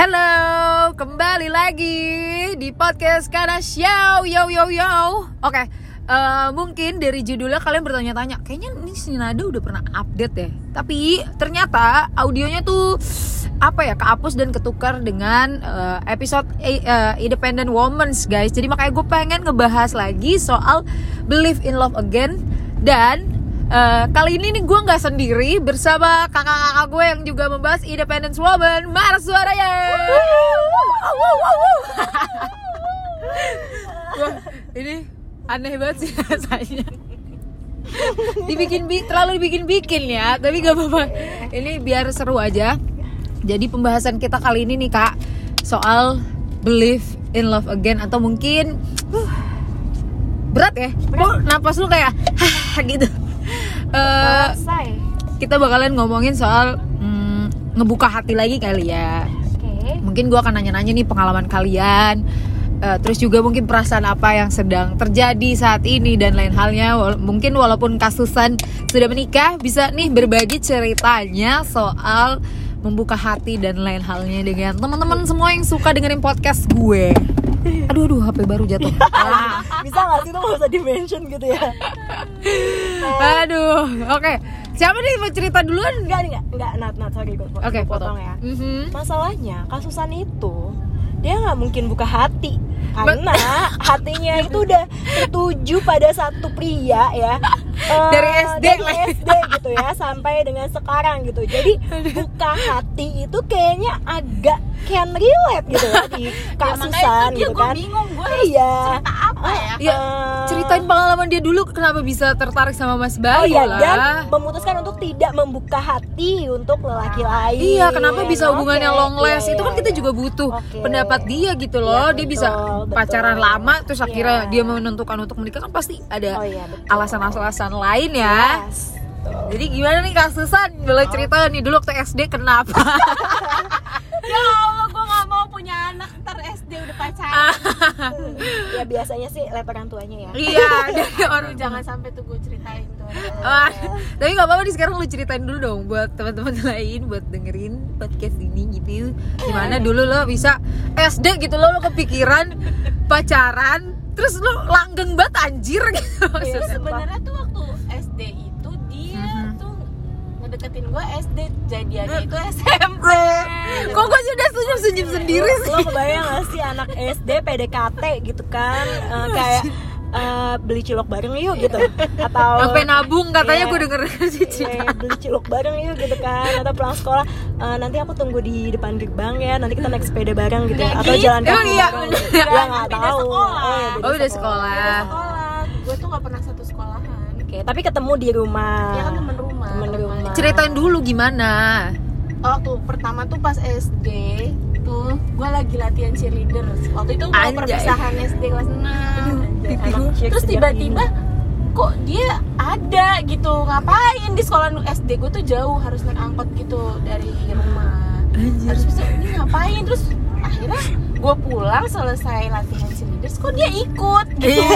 Halo, kembali lagi di podcast Kana Show. Yo yo yo. Oke, eh, mungkin dari judulnya kalian bertanya-tanya, kayaknya ini si Nada udah pernah update ya. Tapi ternyata audionya tuh apa ya kehapus dan ketukar dengan eh, episode eh, Independent Women's guys. Jadi makanya gue pengen ngebahas lagi soal Believe in Love Again dan Eh, kali ini nih gue nggak sendiri bersama kakak-kakak gue yang juga membahas Independence Woman Mar suaranya. Wah, ini aneh banget sih rasanya. Dibikin bi terlalu dibikin bikin ya tapi gak apa-apa. Ini biar seru aja. Jadi pembahasan kita kali ini nih kak soal believe in love again atau mungkin uh, berat ya. Kok napas lu kayak gitu Eh, kita bakalan ngomongin soal mm, ngebuka hati lagi kali ya. Oke. mungkin gua akan nanya-nanya nih pengalaman kalian Eh, terus juga mungkin perasaan apa yang sedang terjadi saat ini dan lain halnya. Wal- mungkin walaupun kasusan sudah menikah bisa nih berbagi ceritanya soal membuka hati dan lain halnya dengan teman-teman semua yang suka dengerin podcast gue aduh aduh HP baru jatuh Ah. Bisa nggak sih tuh nggak usah di mention gitu ya? aduh oke siapa nih mau cerita duluan Enggak, enggak, enggak, nat, nat, sorry gue oke gue potong potong ya. Mhm. Masalahnya kasusan itu dia nggak mungkin buka hati karena hatinya itu udah tertuju pada satu pria ya Eh, Dari SD dari lah. SD gitu ya sampai dengan sekarang gitu jadi buka hati itu kayaknya agak can relate gitu ya di kasusan gitu kan bingung gue iya cerita apa ya Ya, Eh, ceritain pengalaman dia dulu kenapa bisa tertarik sama Mas Oh Bayu iya, lah. dan memutuskan untuk tidak membuka hati untuk lelaki lain. Iya, kenapa bisa hubungannya Oke, long last? iya, itu kan iya, kita iya. juga butuh Oke. pendapat dia gitu loh. Iya, dia betul, bisa betul. pacaran lama terus akhirnya Iya. dia menentukan untuk menikah kan pasti ada Oh iya, betul. Alasan-alasan lain ya. Yes. Jadi gimana nih Kak Susan? Boleh cerita nih dulu waktu SD kenapa? ya Allah gue gak mau punya anak ntar SD udah pacaran ya biasanya sih orang tuanya ya. iya, dari orang jangan sampai tuh gue ceritain tuh tapi gak apa-apa nih sekarang lu ceritain dulu dong buat teman-teman lain buat dengerin podcast ini gitu gimana dulu lo bisa SD gitu lo lo kepikiran pacaran terus lo langgeng banget anjir gitu. Maksudnya. sebenarnya tuh waktu SD itu dia Mhm. tuh ngedeketin gue SD jadiannya itu SMP kok gue sudah senyum-senyum sendiri Lo, sih? lo kebayang gak sih anak SD PDKT gitu kan? Eh, kayak eh, beli cilok bareng yuk gitu. Atau sampai nabung katanya Iya. gue denger sih Eh, beli cilok bareng yuk gitu kan. Atau pulang sekolah eh, nanti aku tunggu di depan gerbang ya nanti kita naik sepeda bareng gitu. Nggak atau gitu. jalan kaki iya, bareng. gitu. ya nggak tahu. sekolah. oh, ya, oh udah sekolah. sekolah. Gue tuh gak pernah satu sekolahan. Oke tapi ketemu di rumah. Ya kan temen rumah. Temen rumah. ceritain dulu gimana? Waktu pertama tuh pas SD tuh gue lagi latihan cheerleader. Waktu itu mau perpisahan SD kelas 6 Anak cheer terus tiba-tiba kok dia ada gitu ngapain di sekolah SD gue tuh jauh harus naik angkot gitu dari rumah. Harus bisa ini ngapain? Terus akhirnya gue pulang selesai latihan cheerleader kok dia ikut gitu.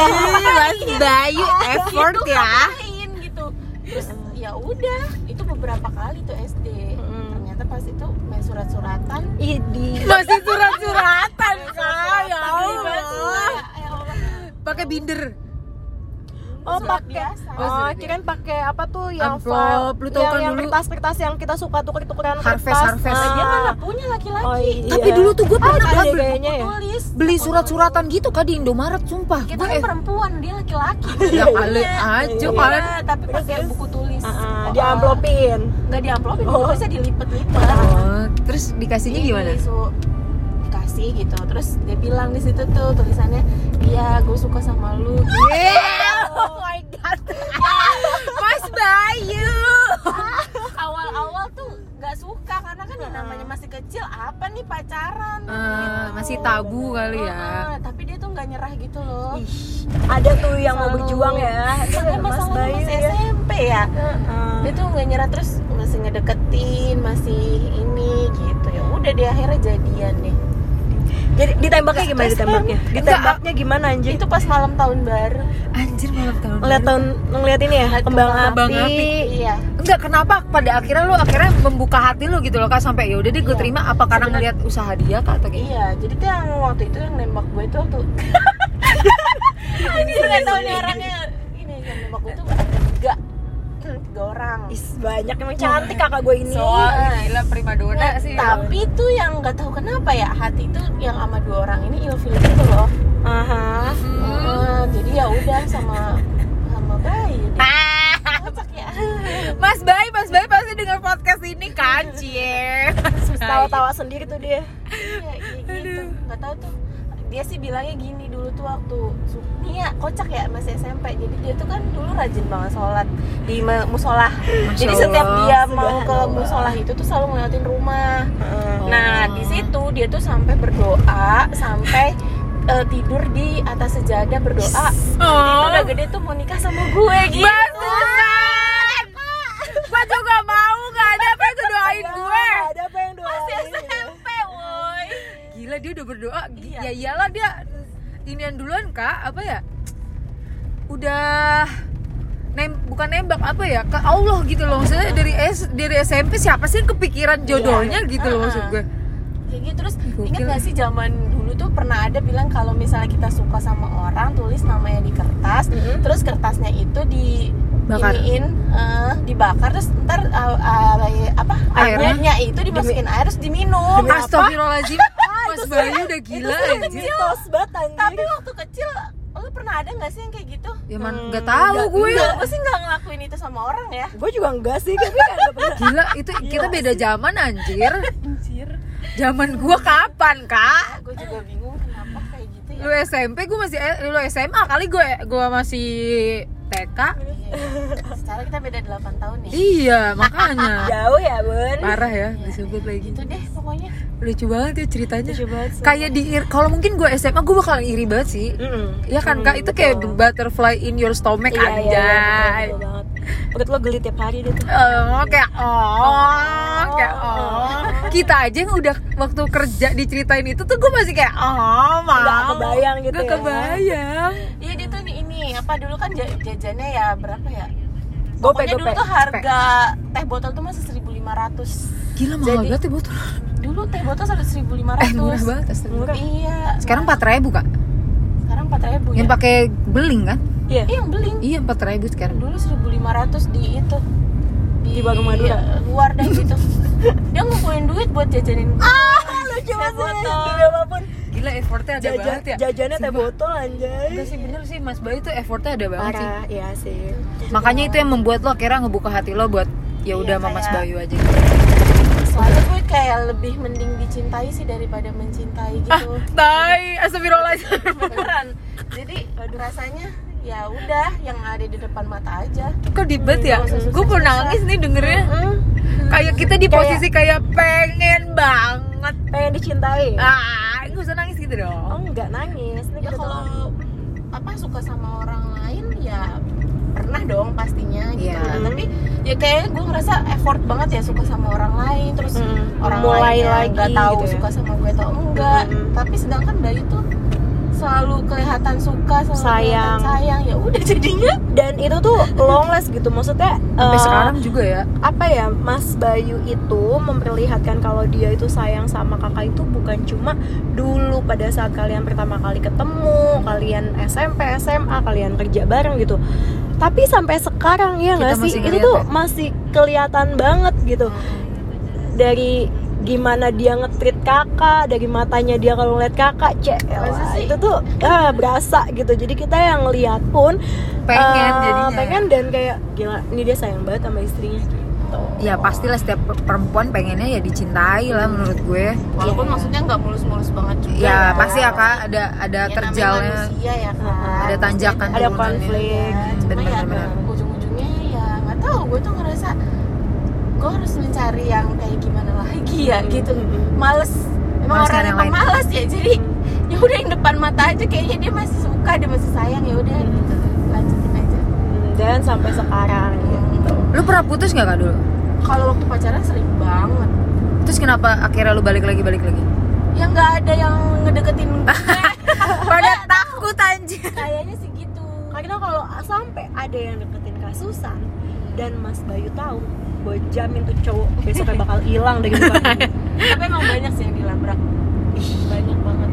Mas Bayu effort Itu ya. ngapain gitu. Terus ya udah itu beberapa kali tuh SD pas itu main surat-suratan Ih, di masih surat-suratan kak ya tuh? Allah pakai binder Oh pakai. Oh, Oh, kirain pakai apa tuh yang Amplop, lu tahu yang, kan yang dulu? kertas-kertas yang kita suka tuker-tukeran Harvest, kertas. harvest. Nah, dia Ah. mah nggak punya laki-laki Oh, iya. tapi dulu tuh gue pernah Ada kan deh beli, ya. beli surat-suratan gitu kak di Indomaret sumpah kita gue kan perempuan dia laki-laki ya kali aja Iya. kalian Iya, tapi pakai buku tulis Ah, ah, Oh, di amplopin. nggak di amplopin Oh. bisa dilipet-lipet. Oh, terus dikasihnya Ini gimana? su- dikasih gitu. Terus dia bilang di situ tuh tulisannya iya gue suka sama lu. Oh my god. Mas Bayu. Awal-awal tuh nggak suka karena kan yang namanya masih kecil apa nih pacaran Eh, Gitu. masih tabu kali ya Heeh, tapi dia tuh nggak nyerah gitu loh Ih, ada tuh yang mau Selalu- berjuang ya. Dia Makanya Mas Bayu masih ya. SMP ya Heeh. dia tuh nggak nyerah terus masih ngedeketin masih ini gitu ya udah dia akhirnya jadian deh Jadi ditembaknya gimana ditembaknya? Ditembaknya gimana anjing? itu pas malam tahun baru Anjir malam tahun. Ngeliat baru. tahun ngeliat ini ya, kembang kembang api. api. iya Enggak kenapa pada akhirnya lu akhirnya membuka hati lu gitu loh kak sampai ya udah deh gue Iya. terima apa karena ngeliat usaha dia kak atau kayak iya jadi tuh yang waktu itu yang nembak gue itu waktu ini nih orangnya ini yang nembak gue tuh ada tiga tiga orang Is banyak emang cantik kakak gue ini. soal gila primadona Nah, sih tapi tuh yang nggak tahu kenapa ya hati tuh yang sama dua orang ini ilfil gitu loh Aha. Hmm. Jadi ya udah sama sama. Kocak ya Mas Bay, Mas Bay pasti dengar podcast ini kan, cie. Tawa-tawa sendiri tuh dia. Iya, iya gitu nggak tahu tuh dia sih bilangnya gini dulu tuh waktu nih ya kocak ya masih SMP jadi dia tuh kan dulu rajin banget sholat di musola jadi setiap dia mau ke musola itu tuh selalu ngeliatin rumah. Nah di situ dia tuh sampai berdoa sampai eh, tidur di atas sejadah berdoa. Oh. Nanti udah gede tuh mau nikah sama gue gitu Mas Susan. Gua juga mau gak ada apa yang doain gue. Ada apa yang doain? SMP woi Gila dia udah berdoa. Iya. Ya iyalah dia inian duluan kak, apa ya? Udah nem bukan nembak apa ya ke Allah gitu loh maksudnya dari S dari SMP siapa sih yang kepikiran jodohnya gitu loh maksud gue kayak gitu terus Gokil. inget gak sih zaman dulu tuh pernah ada bilang kalau misalnya kita suka sama orang tulis namanya di kertas Mhm. terus kertasnya itu di Bakar. iniin, eh, dibakar terus ntar uh, uh, apa Airnya? airnya itu dimasukin air terus diminum Demi Bayu udah gila itu anjir. mitos banget anjing. tapi waktu kecil lu pernah ada nggak sih yang kayak gitu? Ya man, Hmm, tahu nggak- gue. Enggak, gue sih nggak ngelakuin itu sama orang ya. Gue juga enggak sih tapi kan pernah. Gila itu kita beda zaman anjir. Anjir. Zaman gua kapan kak? gue juga bingung kenapa kayak gitu ya? Lu SMP gua masih eh, lu SMA kali gue gua masih TK Iya. secara kita beda 8 tahun ya? Iya makanya. Jauh ya bun. Parah ya disebut lagi. Gitu deh pokoknya Lucu banget ya ceritanya Lucu banget sih. Kayak di kalau mungkin gue SMA gue bakal iri banget sih Mm-mm. Iya kan Mm, kak itu kayak betul. butterfly in your stomach Iya, iya, iya, betul, betul. Perut lo geli tiap hari deh tuh Oh, kayak oh, kayak oh. Kita aja yang udah waktu kerja diceritain itu tuh gue masih kayak oh, mau. Nggak kebayang gitu Nggak ya. kebayang. Iya dia tuh ini apa dulu kan ja- jajannya ya berapa ya? Gope, Pokoknya dulu tuh harga teh botol tuh masih 1500 Gila mahal banget ya botol. Dulu teh botol sampai 1500 Eh murah banget astaga. Murah. Iya Sekarang empat ribu kak. Sekarang 4000 ya? Yang pakai beling kan? Iya Iya yang beling Iya empat ribu sekarang. Dulu 1500 di itu Di Warung Madura? luar dah gitu Dia ngumpulin duit buat jajanin Ah lucu Teh banget. Gila apa pun Gila effortnya ada Jajan, banget ya. Jajannya teh botol anjay Enggak sih bener sih Mas Bayu tuh effortnya ada banget sih. Iya sih Makanya itu yang membuat lo akhirnya ngebuka hati lo buat ya udah Iya, sama Mas Bayu aja. Soalnya gue kayak lebih mending dicintai sih daripada mencintai Ah, gitu tai, astagfirullahaladzim. beneran jadi rasanya ya udah yang ada di depan mata aja Kok dibet ya? Usah susah-susah. Gue pun nangis nih dengernya. Kayak kita di Kayak- posisi kayak pengen banget. Pengen dicintai Ah, gak usah nangis gitu Oh dong. enggak nangis Ini ya kalau apa suka sama orang lain ya pernah dong pastinya gitu Iya. kan. tapi ya kayak gue ngerasa effort banget ya suka sama orang lain terus Hmm, orang mulai lain lagi nggak tahu gitu ya. suka sama gue atau enggak Hmm. tapi sedangkan Bayu tuh selalu kelihatan suka selalu Sayang. kelihatan sayang ya udah jadinya Dan itu tuh long last gitu Maksudnya Sampai eh, sekarang juga ya. apa ya Mas Bayu itu memperlihatkan kalau dia itu sayang sama kakak itu bukan cuma dulu pada saat kalian pertama kali ketemu kalian SMP SMA kalian kerja bareng gitu tapi sampai sekarang ya nggak sih itu ngeliat tuh ya? masih kelihatan banget gitu dari gimana dia ngetrit kakak dari matanya dia kalau ngeliat kakak cek sih? itu tuh ah, berasa gitu jadi kita yang lihat pun Pengen eh, jadinya. pengen dan kayak gila ini dia sayang banget sama istrinya gitu Ya pastilah setiap perempuan pengennya ya dicintai lah menurut gue. walaupun maksudnya nggak mulus-mulus banget juga Ya pasti ya kak ada ada Ya, terjalnya. manusia ya kan Ada tanjakan ada konflik ya bener. ujung-ujungnya ya nggak tahu gue tuh ngerasa gue harus mencari yang kayak gimana lagi ya gitu. Males. Emang Males orang lain. malas ya jadi ya udah yang depan mata aja kayaknya dia masih suka dia masih sayang ya udah gitu. Lanjutin aja. Hmm, dan sampai sekarang gitu. Lu pernah putus nggak kak dulu? kalau waktu pacaran sering banget. Terus kenapa akhirnya lu balik lagi balik lagi? yang nggak ada yang ngedeketin pada takut anjir. Kayaknya sih gitu. Karena kalau sampai ada yang deketin kasusan dan Mas Bayu tahu gue jamin tuh cowok besoknya bakal hilang dari muka tapi emang banyak sih yang dilabrak. Banyak banget.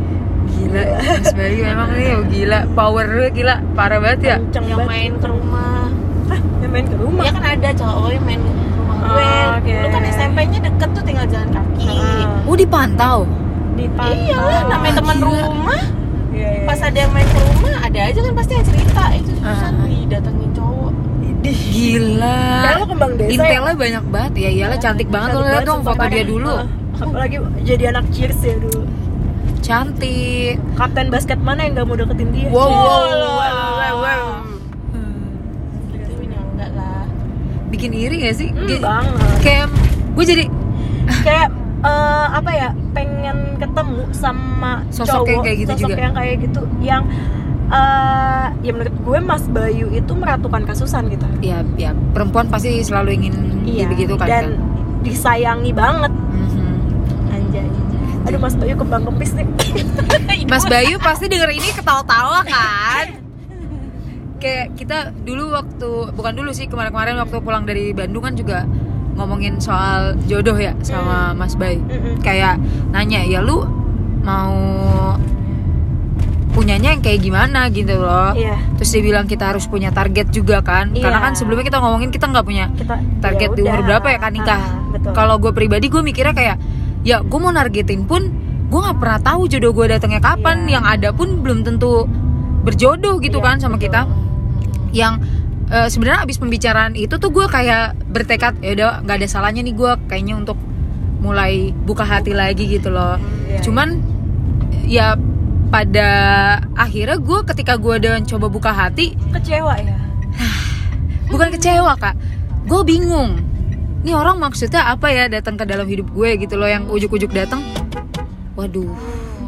Gila Mas Bayu emang nih oh, gila. Power lu gila. Parah banget ya. Kenceng yang banget. main ke rumah. Hah, yang main ke rumah? Ya kan ada cowok yang main ke rumah gue. Oh, oke. lu kan SMP-nya deket tuh tinggal jalan kaki. Ah, oh dipantau? Di pantai. iyalah namanya teman rumah. Iya, iya. pas ada yang main ke rumah ada aja kan pasti yang cerita. Itu Susan Ah. didatengin cowok Idih. gila. Lo kembang desa ya? intelnya banyak banget ya. Iyalah cantik banget. lo Cantik lihat banget, dong foto dia dulu. Apalagi jadi anak cheers ya dulu. Cantik. Kapten basket mana yang gak mau deketin dia? Wow wow, Wow, wow, wow, lah. Bikin iri gak sih? Hmm, banget. Kayak gue jadi kayak eh, apa ya? Pengen ketemu sama Sosok cowok yang kayak gitu sosok juga. yang kayak gitu yang eh, ya menurut gue Mas Bayu itu meratukan kasusan gitu. Ya ya perempuan pasti selalu ingin begitu kan dan kan? disayangi banget. Mhm. anjay. Aduh Mas Bayu kembang kempis nih. Mas Bayu pasti denger ini ketawa-tawa kan? Kayak kita dulu waktu bukan dulu sih kemarin-kemarin waktu pulang dari Bandung kan juga ngomongin soal jodoh ya sama Mas Bayu. Mm-mm. kayak nanya ya lu mau punyanya yang kayak gimana gitu loh. Iya. Terus dia bilang kita harus punya target juga kan. Karena Iya. kan sebelumnya kita ngomongin kita nggak punya kita target ya di umur berapa ya kan nikah Ah, kalau gue pribadi gue mikirnya kayak ya gue mau nargetin pun gue nggak pernah tahu jodoh gue datangnya kapan. Iya. yang ada pun belum tentu berjodoh gitu Iya, kan sama betul. kita. Yang eh, sebenarnya abis pembicaraan itu tuh gue kayak bertekad ya udah nggak ada salahnya nih gue kayaknya untuk mulai buka hati lagi gitu loh. Iya. cuman ya pada akhirnya gue ketika gue udah coba buka hati kecewa ya? bukan kecewa kak. Gue bingung. Ini orang maksudnya apa ya datang ke dalam hidup gue gitu loh yang ujuk-ujuk datang. Waduh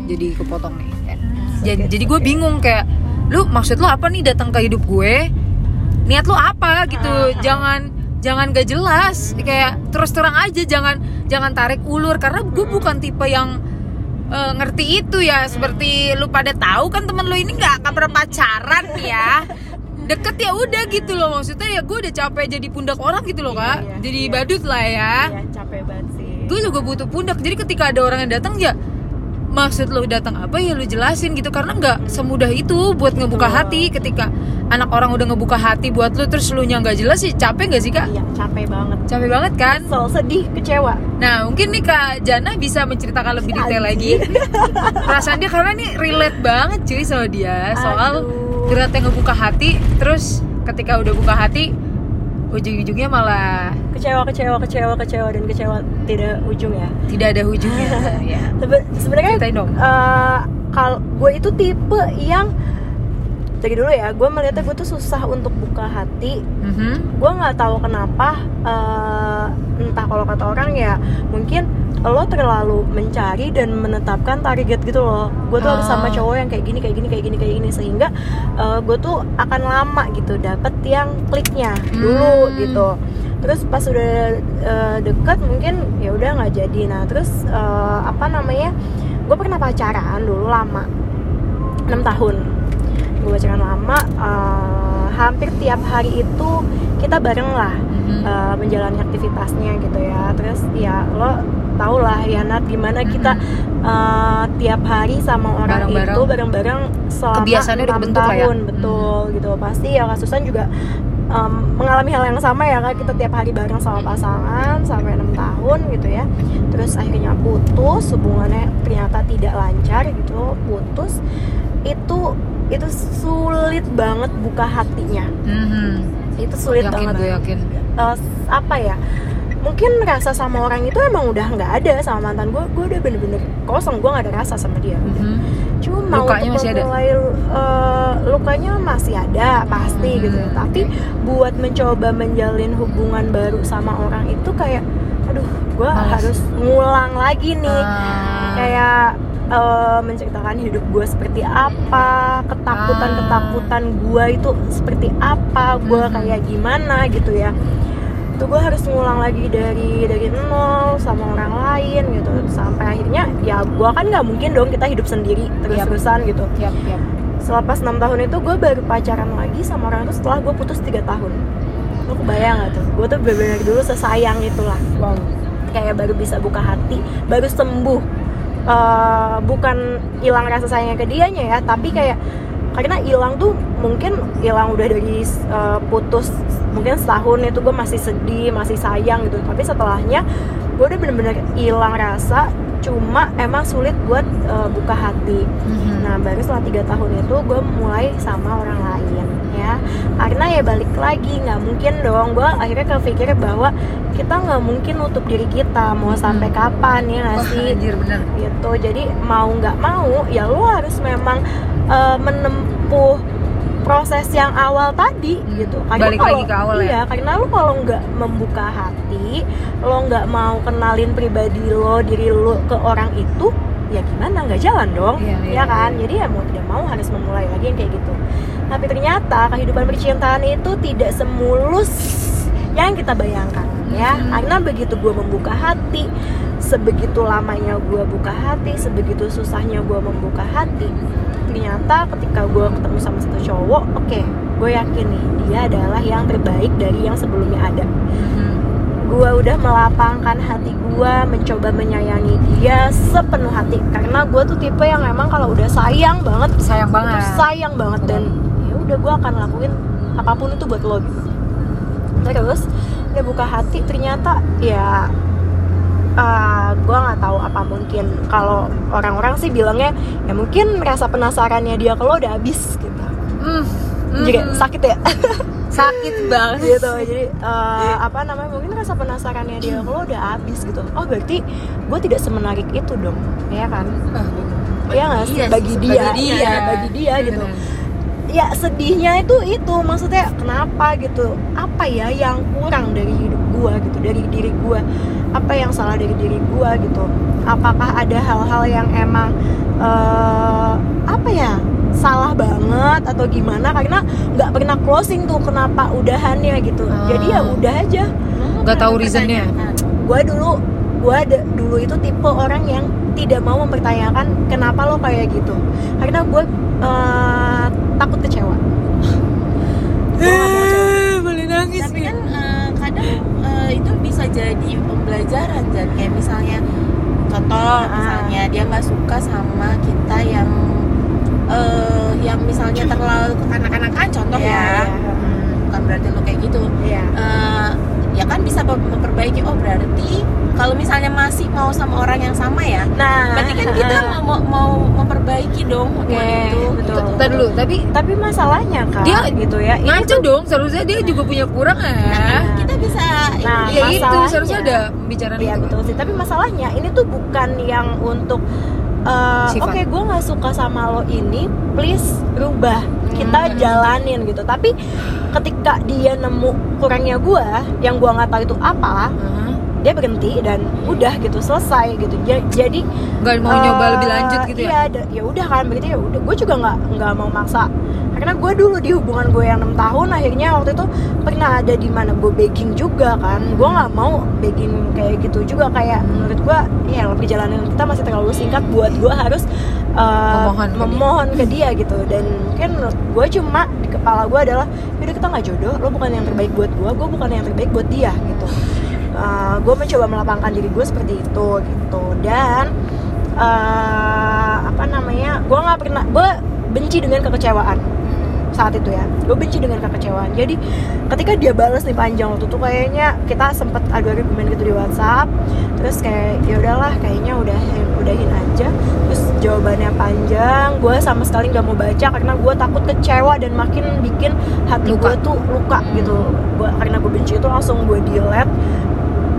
jadi kepotong nih jadi jadi gue bingung kayak lu maksud lu apa nih datang ke hidup gue? Niat lu apa? gitu. Jangan jangan gak jelas. Kayak terus terang aja jangan jangan tarik ulur. Karena gue bukan tipe yang eh, ngerti itu ya. Seperti lu pada tahu kan temen lu ini nggak akan pernah pacaran ya. Deket ya udah gitu loh. Maksudnya ya gue udah capek jadi pundak orang gitu loh Iya, kak. iya, jadi iya. badut lah ya. Iya, capek banget sih. Gue juga butuh pundak. Jadi ketika ada orang yang datang ya maksud lo datang apa ya lo jelasin gitu. Karena nggak semudah itu buat ngebuka Betul. hati ketika anak orang udah ngebuka hati buat lo terus lu nya nggak jelas sih capek nggak sih kak? Iya capek banget. Capek banget kan? Kesel sedih kecewa. Nah mungkin nih kak Jana bisa menceritakan lebih detail lagi perasaan dia karena nih relate banget cuy sama dia. Soal Aduh. beratnya ngebuka hati terus ketika udah buka hati ujung-ujungnya malah kecewa kecewa kecewa kecewa dan kecewa tidak ujung ya tidak ada ujungnya ya Sebe- sebenarnya dong. eh, kalau gue itu tipe yang dari dulu ya gue melihatnya gue tuh susah untuk buka hati Mhm. gue nggak tahu kenapa eh, entah kalau kata orang ya mungkin lo terlalu mencari dan menetapkan target gitu loh gue tuh harus Ah. sama cowok yang kayak gini kayak gini kayak gini kayak gini sehingga gue tuh akan lama gitu dapet yang kliknya dulu Hmm. gitu terus pas udah eh, deket mungkin ya udah nggak jadi nah terus eh, apa namanya gue pernah pacaran dulu lama 6 tahun gue pacaran lama eh, hampir tiap hari itu kita bareng lah Mhm. eh, menjalani aktivitasnya gitu ya. Terus ya lo tau lah ya Nat gimana kita eh, tiap hari sama orang Bareng-bareng. itu bareng-bareng selama Kebiasaannya udah 6 kebentuk lah ya. tahun betul gitu. Pasti ya kasusan juga em, mengalami hal yang sama ya kan kita tiap hari bareng sama pasangan sampai enam tahun gitu ya. Terus akhirnya putus hubungannya ternyata tidak lancar gitu putus itu itu sulit banget buka hatinya. Mhm. itu sulit yakin banget. gue yakin. Eh, apa ya? Mungkin rasa sama orang itu emang udah nggak ada sama mantan gue gue udah bener-bener kosong. Gue nggak ada rasa sama dia. Mhm. cuma Lukanya untuk masih ada? memulai eh, lukanya masih ada pasti Hmm, gitu. Tapi buat mencoba menjalin hubungan baru sama orang itu kayak aduh gue harus ngulang lagi nih. Ah. kayak eh, menceritakan hidup gue seperti apa ketakutan ketakutan gue itu seperti apa gue kayak gimana gitu ya. Tuh gue harus ngulang lagi dari dari nol sama orang lain gitu. Sampai akhirnya ya gue kan nggak mungkin dong kita hidup sendiri terus terusan gitu. Yap, yap. selepas enam tahun itu gue baru pacaran lagi sama orang itu setelah gue putus tiga tahun. Lo kebayang gak tuh? Gue tuh bener-bener dulu sesayang itulah. Wow. kayak baru bisa buka hati baru sembuh Eh, bukan hilang rasa sayangnya ke dianya ya tapi kayak karena hilang tuh mungkin hilang udah dari eh, putus mungkin setahun itu gue masih sedih masih sayang gitu. Tapi setelahnya gue udah bener-bener hilang rasa cuma emang sulit buat eh, buka hati. Mhm. Nah baru setelah tiga tahun itu gue mulai sama orang lain ya Karena ya balik lagi nggak mungkin dong. Gue akhirnya kepikir bahwa kita nggak mungkin nutup diri kita Mau sampai kapan ya nggak sih? anjir bener. gitu. Jadi mau nggak mau ya lo harus memang eh, menempuh proses yang awal tadi gitu. Balik lagi ke awal ya? iya, karena lo kalau nggak membuka hati lo nggak mau kenalin pribadi lo diri lo ke orang itu ya gimana? Nggak jalan dong. Iya, iya, ya kan? jadi ya mau tidak mau harus memulai lagi yang kayak gitu. Tapi ternyata kehidupan percintaan itu tidak semulus yang kita bayangkan ya. Mhm. karena begitu gue membuka hati sebegitu lamanya gue buka hati sebegitu susahnya gue membuka hati ternyata ketika gue ketemu sama satu cowok oke gue yakin nih dia adalah yang terbaik dari yang sebelumnya ada. Mhm. Gue udah melapangkan hati gue mencoba menyayangi dia sepenuh hati. Karena gue tuh tipe yang emang kalau udah sayang banget Sayang banget. sayang banget. Dan ya udah gue akan lakuin apa pun itu buat lo gitu. Terus udah buka hati ternyata ya gue nggak tahu apa mungkin. Kalau orang-orang sih bilangnya ya mungkin rasa penasarannya dia ke lo udah habis gitu. Mm, jadi mhm. sakit ya? Sakit banget. gitu jadi eh, apa namanya mungkin rasa penasarannya dia kalau udah habis gitu. Oh berarti gue tidak semenarik itu dong. Ya kan? Iya nggak sih? Iya, bagi bagi dia, dia. Iya, bagi dia gitu. Bener. ya sedihnya itu itu. Maksudnya kenapa gitu? Apa ya yang kurang dari hidup gue gitu? Dari diri gue apa yang salah dari diri gue gitu? Apakah ada hal-hal yang emang eh, apa ya salah banget atau gimana karena nggak pernah closing tuh kenapa udahannya gitu Ah. jadi ya udah aja Nggak tahu reasonnya. gue dulu gue dulu itu tipe orang yang tidak mau mempertanyakan kenapa lo kayak gitu karena gue eh, takut kecewa kecewa. boleh nangis tapi kan eh, kadang eh, itu bisa jadi pembelajaran dan kayak misalnya contoh Ah. misalnya dia nggak suka sama kita yang eh yang misalnya terlalu kekanak-kanakan contoh Iya, ya iya. Hmm, bukan berarti lo kayak gitu Iya. Eh, ya kan bisa mem- memperbaiki oh berarti kalau misalnya masih mau sama orang yang sama ya nah berarti kan kita mau mau, mau memperbaiki dong hubungan Oke, itu betul. gitu. Dulu, tapi tapi masalahnya kan Dia gitu ya ini ngaco dong. Seharusnya dia juga punya kurang Nah, ya. kan kita bisa Nah, Ya itu seharusnya ada pembicaraan Iya itu. betul sih. Tapi masalahnya ini tuh bukan yang untuk uh, oke gue nggak suka sama lo ini, please rubah. Kita Hmm. jalanin gitu. Tapi ketika dia nemu kurangnya gue, yang gue nggak tahu itu apa, Mhm. dia berhenti dan udah gitu selesai gitu. Ja- Jadi Nggak mau uh, nyoba lebih lanjut gitu ya. Iya, ya udah kan berarti ya udah. Gue juga nggak nggak mau maksa. Karena gue dulu di hubungan gue yang enam tahun akhirnya waktu itu pernah ada di mana gue begging juga kan. Gue nggak mau begging kayak gitu juga. Kayak menurut gue ya perjalanan kita masih terlalu singkat buat gue harus uh, Memohon ke dia. ke dia gitu. Dan mungkin menurut gue cuma di kepala gue adalah yaudah kita nggak jodoh. Lo bukan yang terbaik buat gue gue bukan yang terbaik buat dia gitu. Gue mencoba melapangkan diri gue seperti itu gitu. Dan eh, apa namanya gue nggak pernah gue benci dengan kekecewaan saat itu ya. Gue benci dengan kekecewaan. Jadi ketika dia balas nih panjang waktu itu kayaknya kita sempet adu argumen gitu di WhatsApp. Terus kayak ya udahlah kayaknya udah udahin aja. Terus jawabannya panjang. Gue sama sekali nggak mau baca karena gue takut kecewa dan makin bikin hati gue tuh luka gitu. Gua, karena gue benci itu langsung gue delete.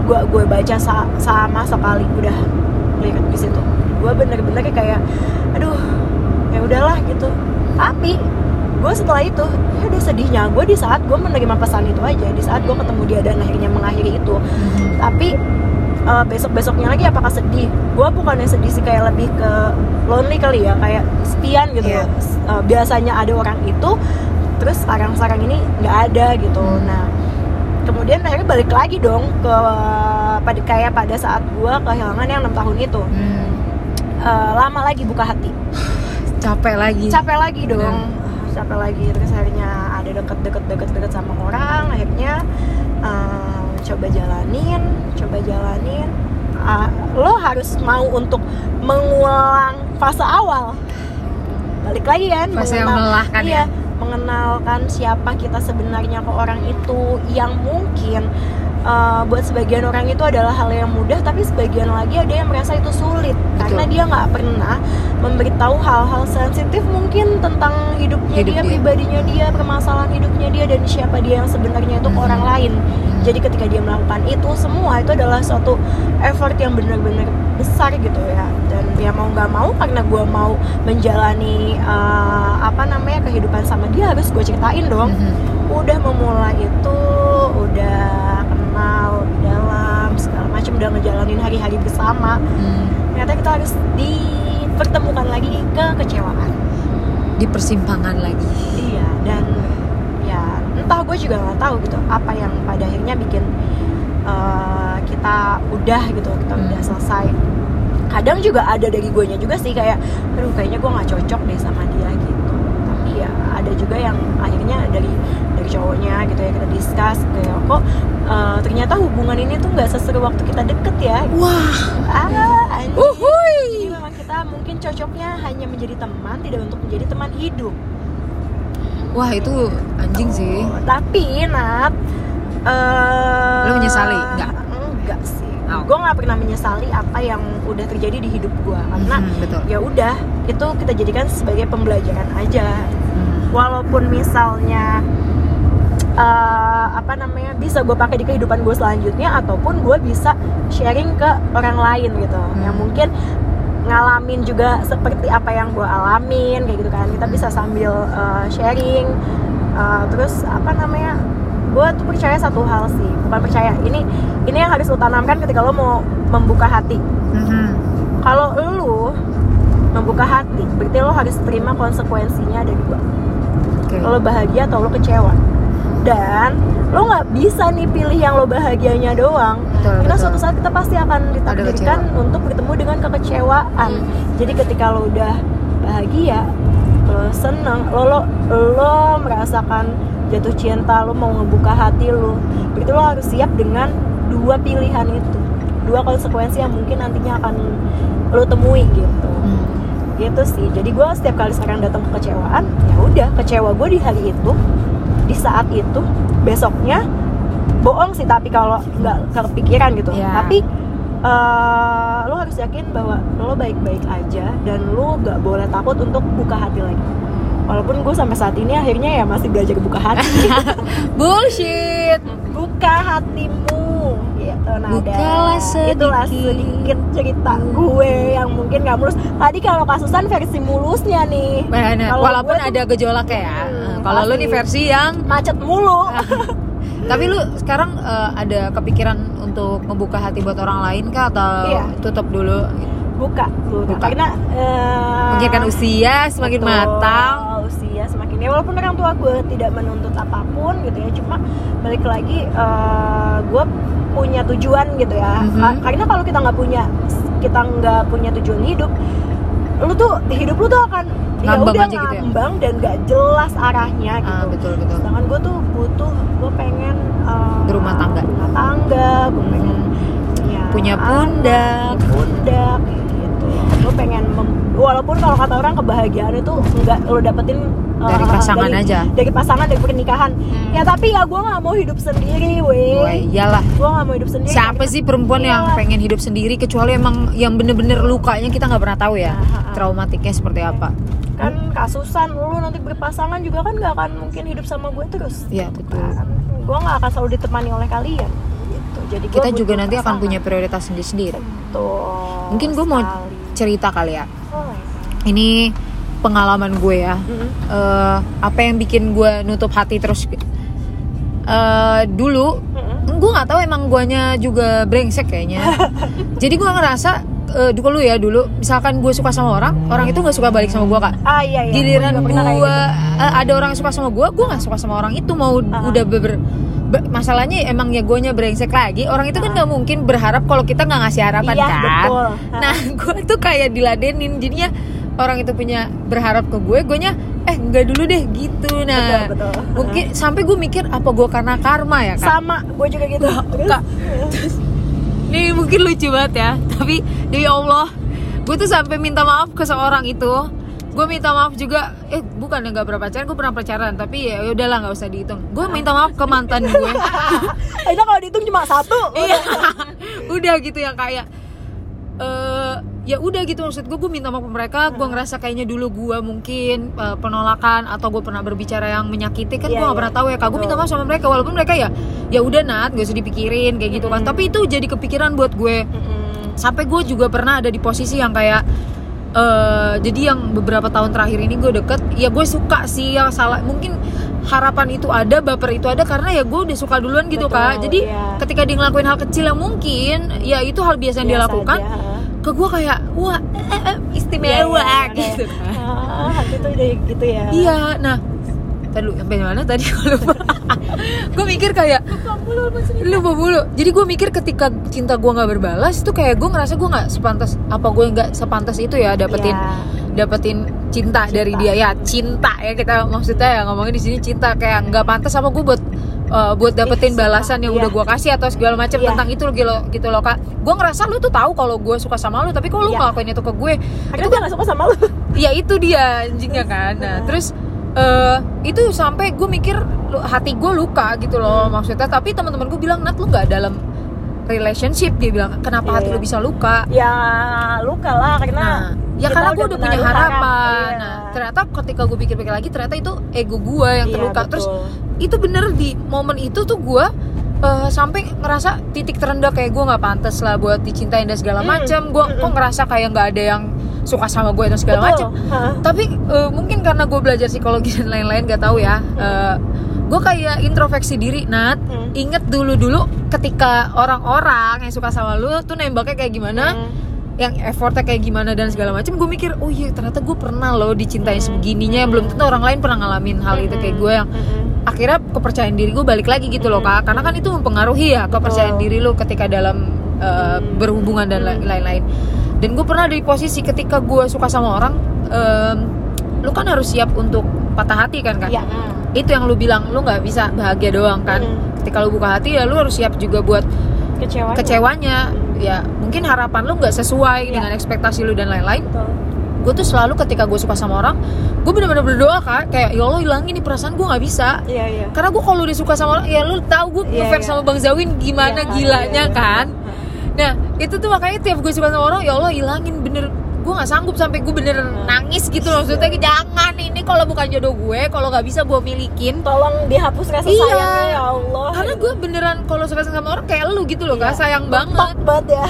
Gue gue baca sa- sama sekali. Udah lihat di situ. Gue bener-bener kayak aduh ya udahlah gitu. Tapi gue setelah itu ya udah sedihnya gue di saat gue menerima pesan itu aja di saat gue ketemu dia dan akhirnya mengakhiri itu. Mhm. tapi besok besoknya lagi apakah sedih? Gue bukannya sedih sih kayak lebih ke lonely kali ya kayak sepian gitu Iya. Eh, biasanya ada orang itu terus sekarang sekarang ini nggak ada gitu. Hmm. nah kemudian akhirnya balik lagi dong ke pada kayak pada saat gua kehilangan yang enam tahun itu. Hmm. Eh, lama lagi buka hati. Capek lagi. Capek lagi dong capek lagi terus akhirnya ada deket deket deket deket sama orang. Akhirnya eh, coba jalanin coba jalanin. Ah, lo harus mau untuk mengulang fase awal. Balik lagi kan Fase yang mengenal- melelahkan iya, ya. mengenalkan siapa kita sebenarnya ke orang itu. Yang mungkin eh, buat sebagian orang itu adalah hal yang mudah tapi sebagian lagi ada yang merasa itu sulit karena dia nggak pernah memberitahu hal-hal sensitif mungkin tentang hidupnya Hidup dia, dia. pribadinya dia permasalahan hidupnya dia dan siapa dia yang sebenarnya itu ke Mhm. orang lain jadi ketika dia melakukan itu semua itu adalah suatu effort yang benar-benar besar gitu ya dan ya mau nggak mau karena gue mau menjalani eh, apa namanya kehidupan sama dia harus gue ceritain dong Mhm. udah memulai itu udah kenal lebih dalam segala macam udah ngejalanin hari-hari bersama. Hmm. ternyata kita harus dipertemukan lagi ke kecewaan di persimpangan lagi. Iya dan ya entah gue juga nggak tahu gitu apa yang pada akhirnya bikin eh, kita udah gitu kita Hmm. udah selesai. Kadang juga ada dari gue juga sih kayak aduh kayaknya gue nggak cocok deh sama dia gitu tapi ya ada juga yang akhirnya dari dari cowoknya gitu ya kita discuss kayak kok eh, ternyata hubungan ini tuh nggak seseru waktu kita deket ya? Wah. Ah Jadi memang kita mungkin cocoknya hanya menjadi teman tidak untuk menjadi teman hidup. Wah itu anjing sih. Oh, tapi Nat eh Lo menyesali? Nggak? enggak sih. Oh. gue nggak pernah menyesali apa yang udah terjadi di hidup gue karena Mhm, betul. ya udah itu kita jadikan sebagai pembelajaran aja. Hmm. walaupun misalnya eh, apa namanya bisa gue pakai di kehidupan gue selanjutnya ataupun gue bisa sharing ke orang lain gitu. Yang Hmm. mungkin ngalamin juga seperti apa yang gue alamin kayak gitu kan. Kita bisa sambil eh, sharing. Eh, terus apa namanya gue tuh percaya satu hal sih. Bukan percaya ini ini yang harus lo tanamkan ketika lo mau membuka hati. Mhm. kalau lo membuka hati berarti lo harus terima konsekuensinya dari gue lo bahagia atau lo kecewa dan lo nggak bisa nih pilih yang lo bahagianya doang. Betul, karena betul. suatu saat kita pasti akan ditakdirkan untuk bertemu dengan kekecewaan. Hmm. jadi ketika lo udah bahagia lo seneng lo lo lo merasakan jatuh cinta lo mau ngebuka hati lo berarti lo harus siap dengan dua pilihan itu. Dua konsekuensi yang mungkin nantinya akan lo temui gitu. Hmm. gitu sih. Jadi gue setiap kali sekarang datang ke kecewaan ya udah kecewa gue di hari itu di saat itu besoknya bohong sih tapi kalau nggak kepikiran gitu. Ya. tapi eh, lo harus yakin bahwa lo baik-baik aja dan lo nggak boleh takut untuk buka hati lagi. Walaupun gue sampai saat ini akhirnya ya masih belajar buka hati. Bullshit. Buka hatimu gitu nah Bukalah itulah sedikit. sedikit cerita gue yang mungkin nggak mulus tadi kalau kasusan versi mulusnya nih Benar. Kalau walaupun gue tuh- ada gejolak ya Hmm, kalau lu nih versi yang macet mulu tapi lu sekarang eh, ada kepikiran untuk membuka hati buat orang lain kah atau Iya. tutup dulu buka buka, Buka. karena eh, mungkin kan usia semakin betul, matang usia semakin ya walaupun orang tua gue tidak menuntut apa pun gitu ya cuma balik lagi eh, gue punya tujuan gitu ya Mhm. Ka- karena kalau kita nggak punya kita nggak punya tujuan hidup lu tuh hidup lu tuh akan ya Ngambang udah aja gitu ya? ngambang dan nggak jelas arahnya gitu ah, betul betul sedangkan gue tuh butuh gue pengen eh, Berumah tangga. berumah tangga gue pengen ya, Punya anak, pundak. punya pundak gitu gue pengen walaupun kalau kata orang kebahagiaan itu nggak lo dapetin Dari pasangan dari- aja. dari pasangan dari pernikahan. Hmm. ya tapi ya gue nggak mau hidup sendiri weh. Iyalah. Gue nggak mau hidup sendiri. Siapa sih perempuan yang Iya. pengen hidup sendiri kecuali emang yang bener-bener lukanya kita nggak pernah tahu ya Ah, ah, ah. traumatiknya seperti apa. Kan kasusan lu nanti berpasangan juga kan nggak akan mungkin hidup sama gue terus. Iya betul. Kan gue nggak akan selalu ditemani oleh kalian gitu. Jadi kita juga nanti akan punya prioritas sendiri-sendiri Betul mungkin gue mau cerita kali ya. Ini pengalaman gue ya Mm-mm. Eh, apa yang bikin gue nutup hati terus Eh, dulu Mm-mm. gue nggak tahu emang guanya juga brengsek kayaknya jadi gue ngerasa eh, dulu ya dulu misalkan gue suka sama orang orang itu nggak suka balik sama gue kak ah iya iya giliran gue gitu. eh, ada orang yang suka sama gue gue nggak suka sama orang itu mau Ah. udah beber be- masalahnya emang ya gue brengsek lagi orang itu kan nggak mungkin berharap kalau kita nggak ngasih harapan Ah. Iya, kan betul. nah gue tuh kayak diladenin jadinya orang itu punya berharap ke gue gue nya eh nggak dulu deh gitu. Nah Betul, betul. mungkin sampai gue mikir apa gue karena karma ya kak? Sama gue juga gitu. Terus? Kak, ini mungkin lucu banget ya tapi demi Allah gue tuh sampai minta maaf ke seorang itu. Gue minta maaf juga eh bukan ya nggak pernah pacaran gue pernah pacaran tapi ya udahlah nggak usah dihitung. Gue minta maaf ke mantan gue. Itu kalau dihitung cuma satu. Iya. Udah gitu yang kayak eh ya udah gitu maksud gue gue minta maaf ke mereka gue ngerasa kayaknya dulu gue mungkin eh, penolakan atau gue pernah berbicara yang menyakiti kan Iya, gue gak iya. pernah tahu ya kak gue minta maaf sama mereka walaupun mereka ya ya udah nat gak usah dipikirin kayak gitu kan tapi itu jadi kepikiran buat gue Mm-mm. sampai gue juga pernah ada di posisi yang kayak eh jadi yang beberapa tahun terakhir ini gue deket ya gue suka sih yang salah mungkin harapan itu ada baper itu ada karena ya gue udah suka duluan gitu Betul, kak jadi iya. ketika dia ngelakuin hal kecil yang mungkin ya itu hal biasa yang dia Biasa lakukan aja. Ke gue kayak wah eh, eh, istimewa Iya, iya, iya, gitu kan. Ah, hati tuh udah gitu ya. Iya nah tadi lu sampai mana tadi? Gue lupa. Gue mikir kayak lupa mulu jadi gue mikir ketika cinta gue nggak berbalas itu kayak gue ngerasa gue nggak sepantas apa gue nggak sepantas itu ya dapetin Iya. dapetin cinta, dari dia. Ya cinta ya kita maksudnya ya ngomongin di sini cinta. Kayak nggak pantas apa gue buat uh, buat dapetin Ih, balasan yang iya. udah gue kasih atau segala macam Iya. tentang itu gitu loh gitu loh kak gue ngerasa lu tuh tahu kalau gue suka sama lu tapi kok lu Iya. ngelakuin itu ke gue Akhirnya gue gak suka sama lu ya itu dia anjingnya kan nah terus eh itu sampai gue mikir hati gue luka gitu loh maksudnya tapi teman-teman gue bilang nat lu nggak dalam relationship dia bilang kenapa Iya, hati lu iya. bisa luka Ya luka lah karena nah ya karena gue udah punya harap, harapan iya. nah ternyata ketika gue pikir-pikir lagi ternyata itu ego gue yang Iya, terluka terus betul. Itu bener di momen itu tuh gue eh, sampai ngerasa titik terendah kayak gue nggak pantas lah buat dicintain dan segala macam. Gue kok ngerasa kayak nggak ada yang suka sama gue dan segala macam. Tapi eh, mungkin karena gue belajar psikologi dan lain-lain gak tahu ya. Gue kayak introspeksi diri Nat. Hmm. inget dulu dulu ketika orang-orang yang suka sama lu tuh nembaknya kayak gimana. Hmm. Yang effortnya kayak gimana dan segala macam gue mikir oh iya ternyata gue pernah loh dicintai Hmm. sebegininya yang belum tentu orang lain pernah ngalamin hal itu kayak gue yang Mm-mm. akhirnya kepercayaan diri gue balik lagi gitu loh Hmm. kak karena kan itu mempengaruhi ya kepercayaan diri lu ketika dalam uh, Hmm. berhubungan dan la- Hmm. lain-lain dan gue pernah ada di posisi ketika gue suka sama orang em, lu kan harus siap untuk patah hati kan kan Iya. itu yang lu bilang lu nggak bisa bahagia doang kan Hmm. ketika lu buka hati ya lu harus siap juga buat Kecewa. kecewanya ya mungkin harapan lu nggak sesuai Iya. dengan ekspektasi lu dan lain-lain gue tuh selalu ketika gue suka sama orang gue bener-bener berdoa kak kayak ya Allah hilangin nih perasaan gue nggak bisa Iya iya. karena gue kalau udah suka sama orang ya lu tahu gue Iya, ngefans iya. sama bang Zawin gimana Iya, gilanya iya, iya. kan nah itu tuh makanya tiap gue suka sama orang ya Allah hilangin bener gue nggak sanggup sampai gue bener nangis gitu loh maksudnya jangan ini kalau bukan jodoh gue kalau nggak bisa gue milikin Tolong dihapus rasa Iya. sayangnya ya Allah. karena gue beneran kalau suka sama orang kayak lu gitu loh Iya. sayang banget Mentok banget ya.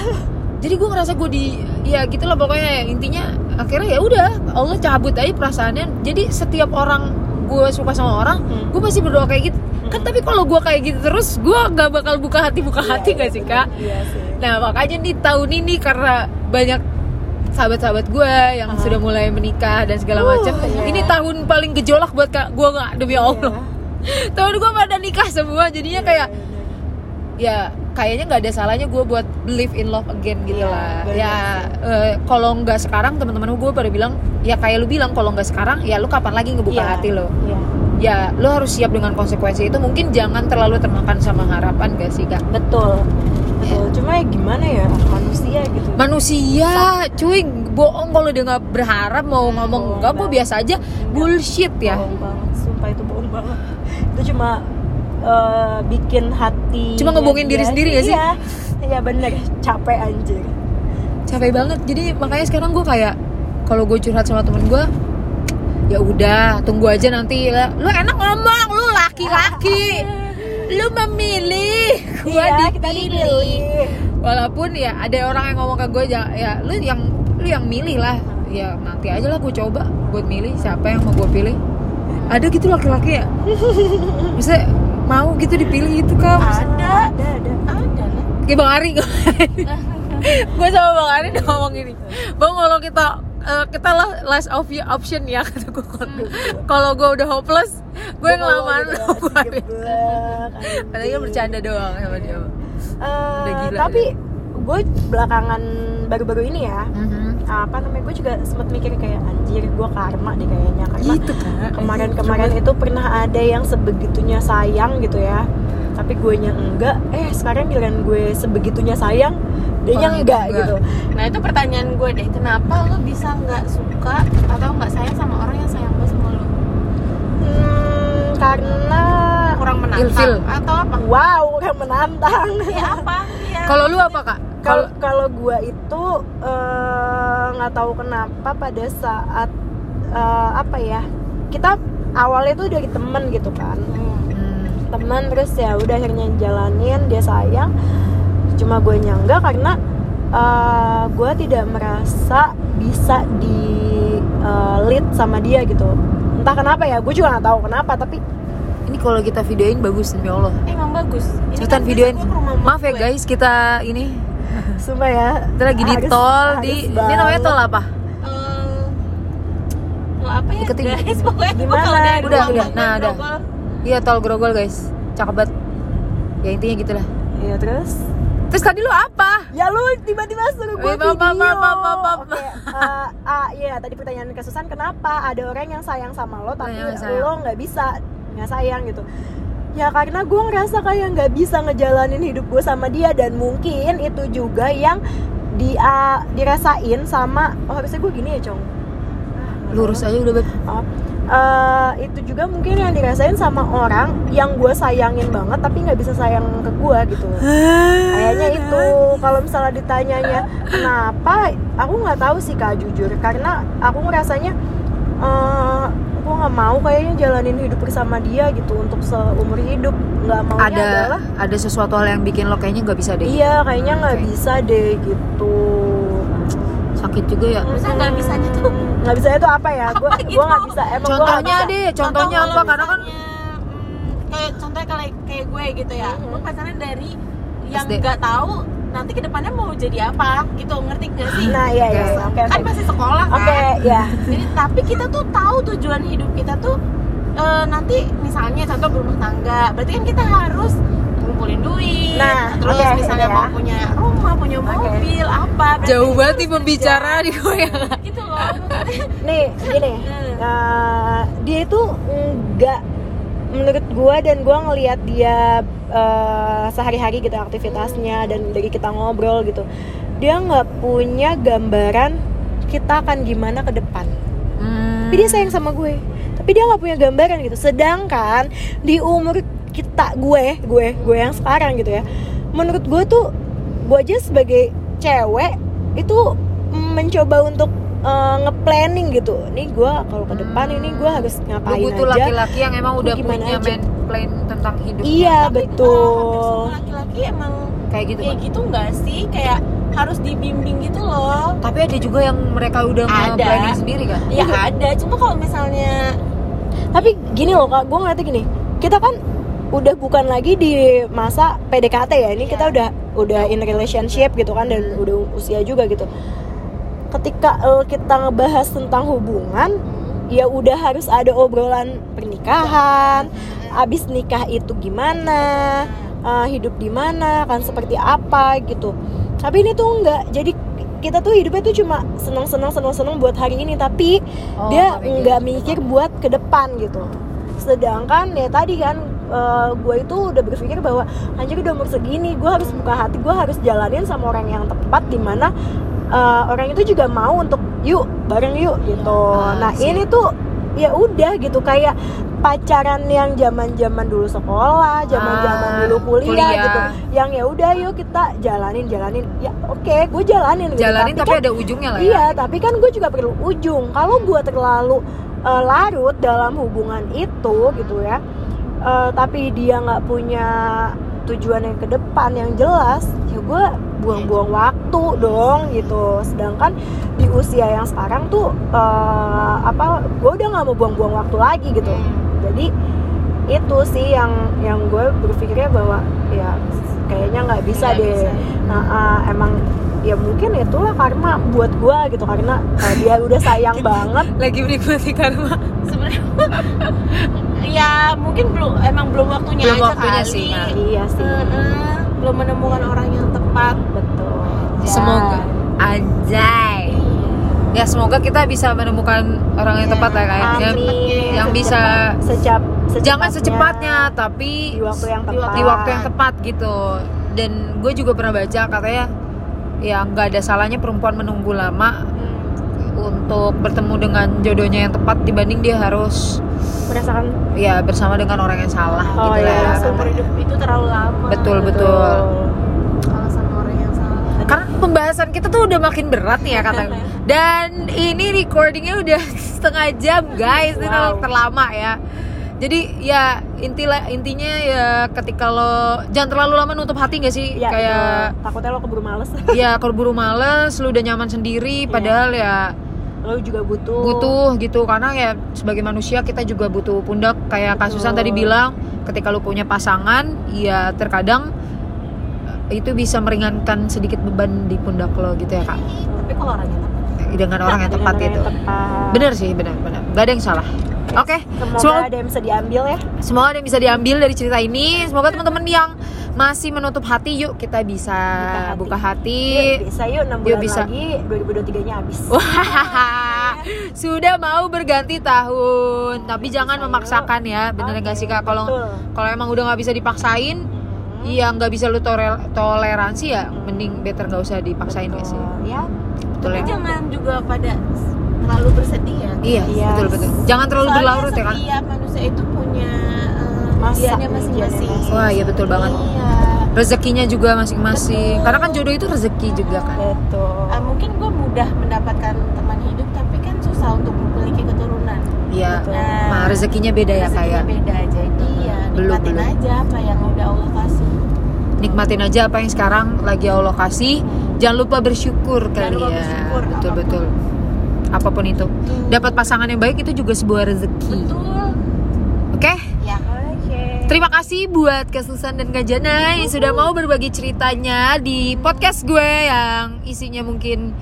jadi gue ngerasa gue di ya gitu loh pokoknya intinya akhirnya ya udah Allah cabut aja perasaannya jadi setiap orang gue suka sama orang Hmm. gue pasti berdoa kayak gitu kan tapi kalau gue kayak gitu terus gue gak bakal buka hati buka hati gak sih kak Iya sih. nah makanya nih tahun ini karena banyak sahabat-sahabat gue yang Ah. sudah mulai menikah dan segala Uh, macam iya. ini tahun paling gejolak buat kak gue nggak demi Allah tahun gue pada nikah semua jadinya kayak ya kayaknya nggak ada salahnya gue buat believe in love again gitu Iya, lah bener ya eh, kalau nggak sekarang teman-teman gue pada bilang ya kayak lu bilang kalau nggak sekarang ya lu kapan lagi ngebuka Iya. hati lo Iya. ya lu harus siap dengan konsekuensi itu mungkin jangan terlalu termakan sama harapan gak sih kak Betul. Betul. Cuma ya gimana ya manusia gitu. manusia cuy bohong kalau dia nggak berharap mau ngomong bohong enggak banget. biasa aja bullshit ya Bohong banget. Sumpah itu bohong banget. Itu cuma eh, bikin hati. Cuma ngebohongin diri sendiri ya sih? Iya. Iya bener. Capek anjir. capek banget jadi makanya sekarang gue kayak kalau gue curhat sama temen gue ya udah tunggu aja nanti lah lu enak ngomong lu laki-laki lu memilih. Iya, kita dipilih. dipilih. walaupun ya ada orang yang ngomong ke gue ya, lu yang lu yang milih lah. Ya nanti aja lah gue coba buat milih siapa yang mau gue pilih. Ada gitu laki-laki ya? Bisa mau gitu dipilih itu kan ada Ada ada. ada. Lah kayak bang Ari gue sama bang Ari udah ngomong gini bang kalau kita eh, kita lah last of your option ya kata gue kalau gue udah hopeless gue Ari Padahal dia bercanda doang sama dia. Udah gila tapi gue belakangan baru-baru ini ya Mhm. Apa namanya gue juga sempat mikir kayak anjir gue karma deh kayaknya karena Gitu, Kak. kemarin-kemarin itu pernah ada yang sebegitunya sayang gitu ya tapi gue nya enggak eh sekarang giliran gue sebegitunya sayang dia nya itu enggak enggak. gitu Nah itu pertanyaan gue deh, kenapa lo bisa nggak suka atau nggak sayang sama orang yang sayang banget sama lo? hmm, karena Kurang Ilfil. menantang atau apa? wow yang menantang Ya apa? Ya. kalau lu apa kak kalau kalau gue itu eh, nggak tahu kenapa pada saat eh, apa ya kita awalnya tuh dari temen gitu kan Hmm. Teman terus ya udah akhirnya jalanin dia sayang cuma gue nyangga karena uh, gue tidak merasa bisa di uh, lead sama dia gitu entah kenapa ya gue juga nggak tahu kenapa tapi ini kalau kita videoin bagus demi Allah Eh, emang bagus. Ini cepetan kan videoin maaf ya gue. guys kita ini sumpah ya kita lagi di harus- tol harus di ini banget. namanya tol apa Eh, lo apa ya Deketin. guys? Pokoknya Gimana? Udah, udah. emak Nah, udah. Grogol, iya tol grogol guys cakep banget ya intinya gitulah Iya terus terus tadi lu apa ya lu tiba-tiba suruh gue Eh, video maaf, maaf, maaf, maaf. Oke, eh, ah, iya tadi pertanyaan kesusahan kenapa ada orang yang sayang sama lo tapi sayang. lo nggak bisa nggak sayang gitu ya karena gue ngerasa kayak nggak bisa ngejalanin hidup gue sama dia dan mungkin itu juga yang dia dirasain sama oh harusnya gue gini ya cong? Lurus aja udah beb. Oh, eh, itu juga mungkin yang dirasain sama orang yang gue sayangin banget tapi nggak bisa sayang ke gue gitu. Kayaknya itu kalau misalnya ditanyanya kenapa? Aku nggak tahu sih kak jujur. Karena aku ngerasanya eh aku nggak mau kayaknya jalanin hidup bersama dia gitu untuk seumur hidup. Nggak maunya ada adalah ada sesuatu hal yang bikin lo kayaknya nggak bisa deh. Iya kayaknya nggak Oke. bisa deh gitu. Sakit juga ya? Nggak bisanya tuh. Nggak bisa itu apa ya? Gue Apa gue gitu? nggak bisa. Emang gua contohnya bisa. deh contohnya Contoh apa? Kalau karena kan misalnya, hmm, kayak contohnya kayak kayak gue gitu ya. Mhm. gue pacaran dari yang nggak tahu nanti ke depannya mau jadi apa? Gitu ngerti gak sih? Nah iya iya. Oke. iya. oke kan oke. masih sekolah kan? Oke ya jadi tapi kita tuh tahu tujuan hidup kita tuh eh, nanti misalnya contoh berumah tangga berarti kan kita harus ngumpulin duit. Nah, terus oke, misalnya ya. mau punya rumah punya mobil apa berarti jauh banget nih pembicara di gitu loh nih gini. Eh, dia itu enggak menurut gua dan gua ngelihat dia eh, sehari-hari gitu aktivitasnya dan dari kita ngobrol gitu. Dia nggak punya gambaran kita akan gimana ke depan. Hmm. tapi dia sayang sama gue. Tapi dia nggak punya gambaran gitu. Sedangkan di umur kita gue gue gue yang sekarang gitu ya menurut gue tuh gue aja sebagai cewek itu mencoba untuk eh, nge-planning gitu. Nih gue kalau ke depan ini gue harus Lu ngapain butuh aja. laki-laki yang emang Lu udah punya aja? main plan tentang hidup iya Tapi, betul. semua laki-laki emang kayak gitu kayak gitu nggak sih? Kayak harus dibimbing gitu loh. Tapi ada juga yang mereka udah Ada. planning sendiri kan ya ada. Cuma kalau misalnya tapi gini loh kak. Gue ngeliatnya gini. Kita kan udah bukan lagi di masa PDKT ya. Ini Iya. kita udah udah in relationship gitu kan dan udah usia juga gitu ketika eh, kita ngebahas tentang hubungan ya udah harus ada obrolan pernikahan abis nikah itu gimana eh, hidup di mana kan seperti apa gitu. Tapi ini tuh enggak jadi kita tuh hidupnya tuh cuma senang senang senang senang buat hari ini tapi Oh, dia nggak mikir. nggak mikir buat ke depan gitu. Sedangkan ya tadi kan gue itu udah berpikir bahwa anjir udah umur segini gue harus buka hati gue harus jalanin sama orang yang tepat di mana eh, orang itu juga mau untuk yuk bareng yuk gitu Ah, nah sih. ini tuh ya udah gitu kayak pacaran yang zaman zaman dulu sekolah zaman zaman Ah, dulu kuliah, kuliah. gitu yang ya udah yuk kita jalanin jalanin ya oke gue jalanin gitu. jalanin tapi, kan- ada ujungnya lah ya Iya, tapi kan gue juga perlu ujung. Kalau gue terlalu eh, larut dalam hubungan itu gitu ya, eh, tapi dia nggak punya tujuan yang ke depan yang jelas, ya gue buang-buang waktu dong gitu. Sedangkan di usia yang sekarang tuh eh, apa, gue udah nggak mau buang-buang waktu lagi gitu. Jadi itu sih yang yang gue berpikirnya bahwa ya kayaknya nggak bisa Nggak deh. bisa. Nah, ah, emang ya mungkin itulah karma buat gua gitu karena eh, dia udah sayang banget lagi menikmati karma sebenarnya. Ya mungkin belum emang belum waktunya Belum aja waktunya kali. sih, Kak. iya sih. Heeh, belum menemukan orang yang tepat. Betul. Ya. semoga. Anjay. Ya semoga kita bisa menemukan orang yang Ya, tepat lah kayak yang, Amin. yang bisa secap jangan secepatnya tapi di waktu yang tepat. di waktu yang tepat gitu. Dan gue juga pernah baca katanya ya nggak ada salahnya perempuan menunggu lama. Hmm. Untuk bertemu dengan jodohnya yang tepat dibanding dia harus merasakan ya bersama dengan orang yang salah Oh, gitu iya, lah. seumur hidup itu terlalu lama Betul, betul. kalau sama orang yang salah Karena pembahasan kita tuh udah makin berat nih ya katanya. Dan ini recordingnya udah setengah jam guys, ini Wow. terlama ya. Jadi ya intilah intinya ya ketika lo jangan terlalu lama nutup hati gak sih? ya Kayak betul. takutnya lo keburu males ya keburu males, lu udah nyaman sendiri, Iya. padahal ya lo juga butuh. Butuh gitu karena ya sebagai manusia kita juga butuh pundak. Kayak kasusan Betul. tadi bilang ketika lu punya pasangan ya terkadang eh, itu bisa meringankan sedikit beban di pundak lo gitu ya kak. Tapi kalau orangnya tepat. Dengan orang yang tepat yang tepat. bener sih bener bener. Gak ada yang salah. Oke semoga semoga ada yang bisa diambil ya. Semoga ada yang bisa diambil dari cerita ini. Semoga teman-teman yang masih menutup hati yuk kita bisa buka Buka hati, Yuk, bisa yuk 6 Yuk, bulan bisa. lagi 2023 nya habis sudah mau berganti tahun, tapi jangan Bisa, memaksakan ya, bener nggak sih kak? Kalau betul. kalau emang udah nggak bisa dipaksain, iya nggak bisa lu toleransi ya, mending better nggak usah dipaksain nggak sih? Betul. ya Betul tapi ya? jangan juga pada terlalu bersedih ya Iya, Iya. betul betul. Jangan terlalu Soalnya berlarut ya kan? setiap manusia itu Masa, masing-masing Wah iya betul banget. iya Rezekinya juga masing-masing. Betul. Karena kan jodoh itu rezeki juga kan. betul Uh, mungkin gue mudah mendapatkan teman hidup tapi kan susah untuk memiliki keturunan Iya. Betul. Nah, rezekinya beda ya rezekinya kayak. beda jadi ya Belum, nikmatin belum. aja apa yang udah Allah kasih Nikmatin aja apa yang sekarang lagi Allah kasih. Jangan lupa bersyukur Jangan kali lupa ya. bersyukur, betul apa pun. betul. Apa pun itu. Dapat pasangan yang baik itu juga sebuah rezeki. betul Oke? ya oke Terima kasih buat Kak Susan dan Kak Jana yang sudah mau berbagi ceritanya di podcast gue yang isinya mungkin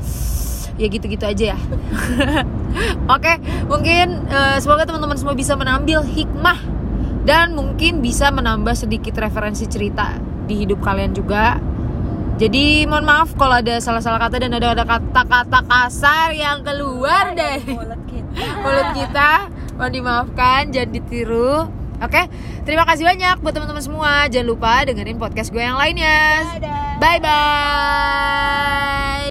ya gitu-gitu aja ya. Oke, mungkin eh, semoga teman-teman semua bisa menambil hikmah dan mungkin bisa menambah sedikit referensi cerita di hidup kalian juga. Jadi mohon maaf kalau ada salah-salah kata dan ada ada kata-kata kasar yang keluar dari mulut kita mohon dimaafkan jangan ditiru oke? Terima kasih banyak buat teman-teman semua. Jangan lupa dengerin podcast gue yang lainnya. Bye bye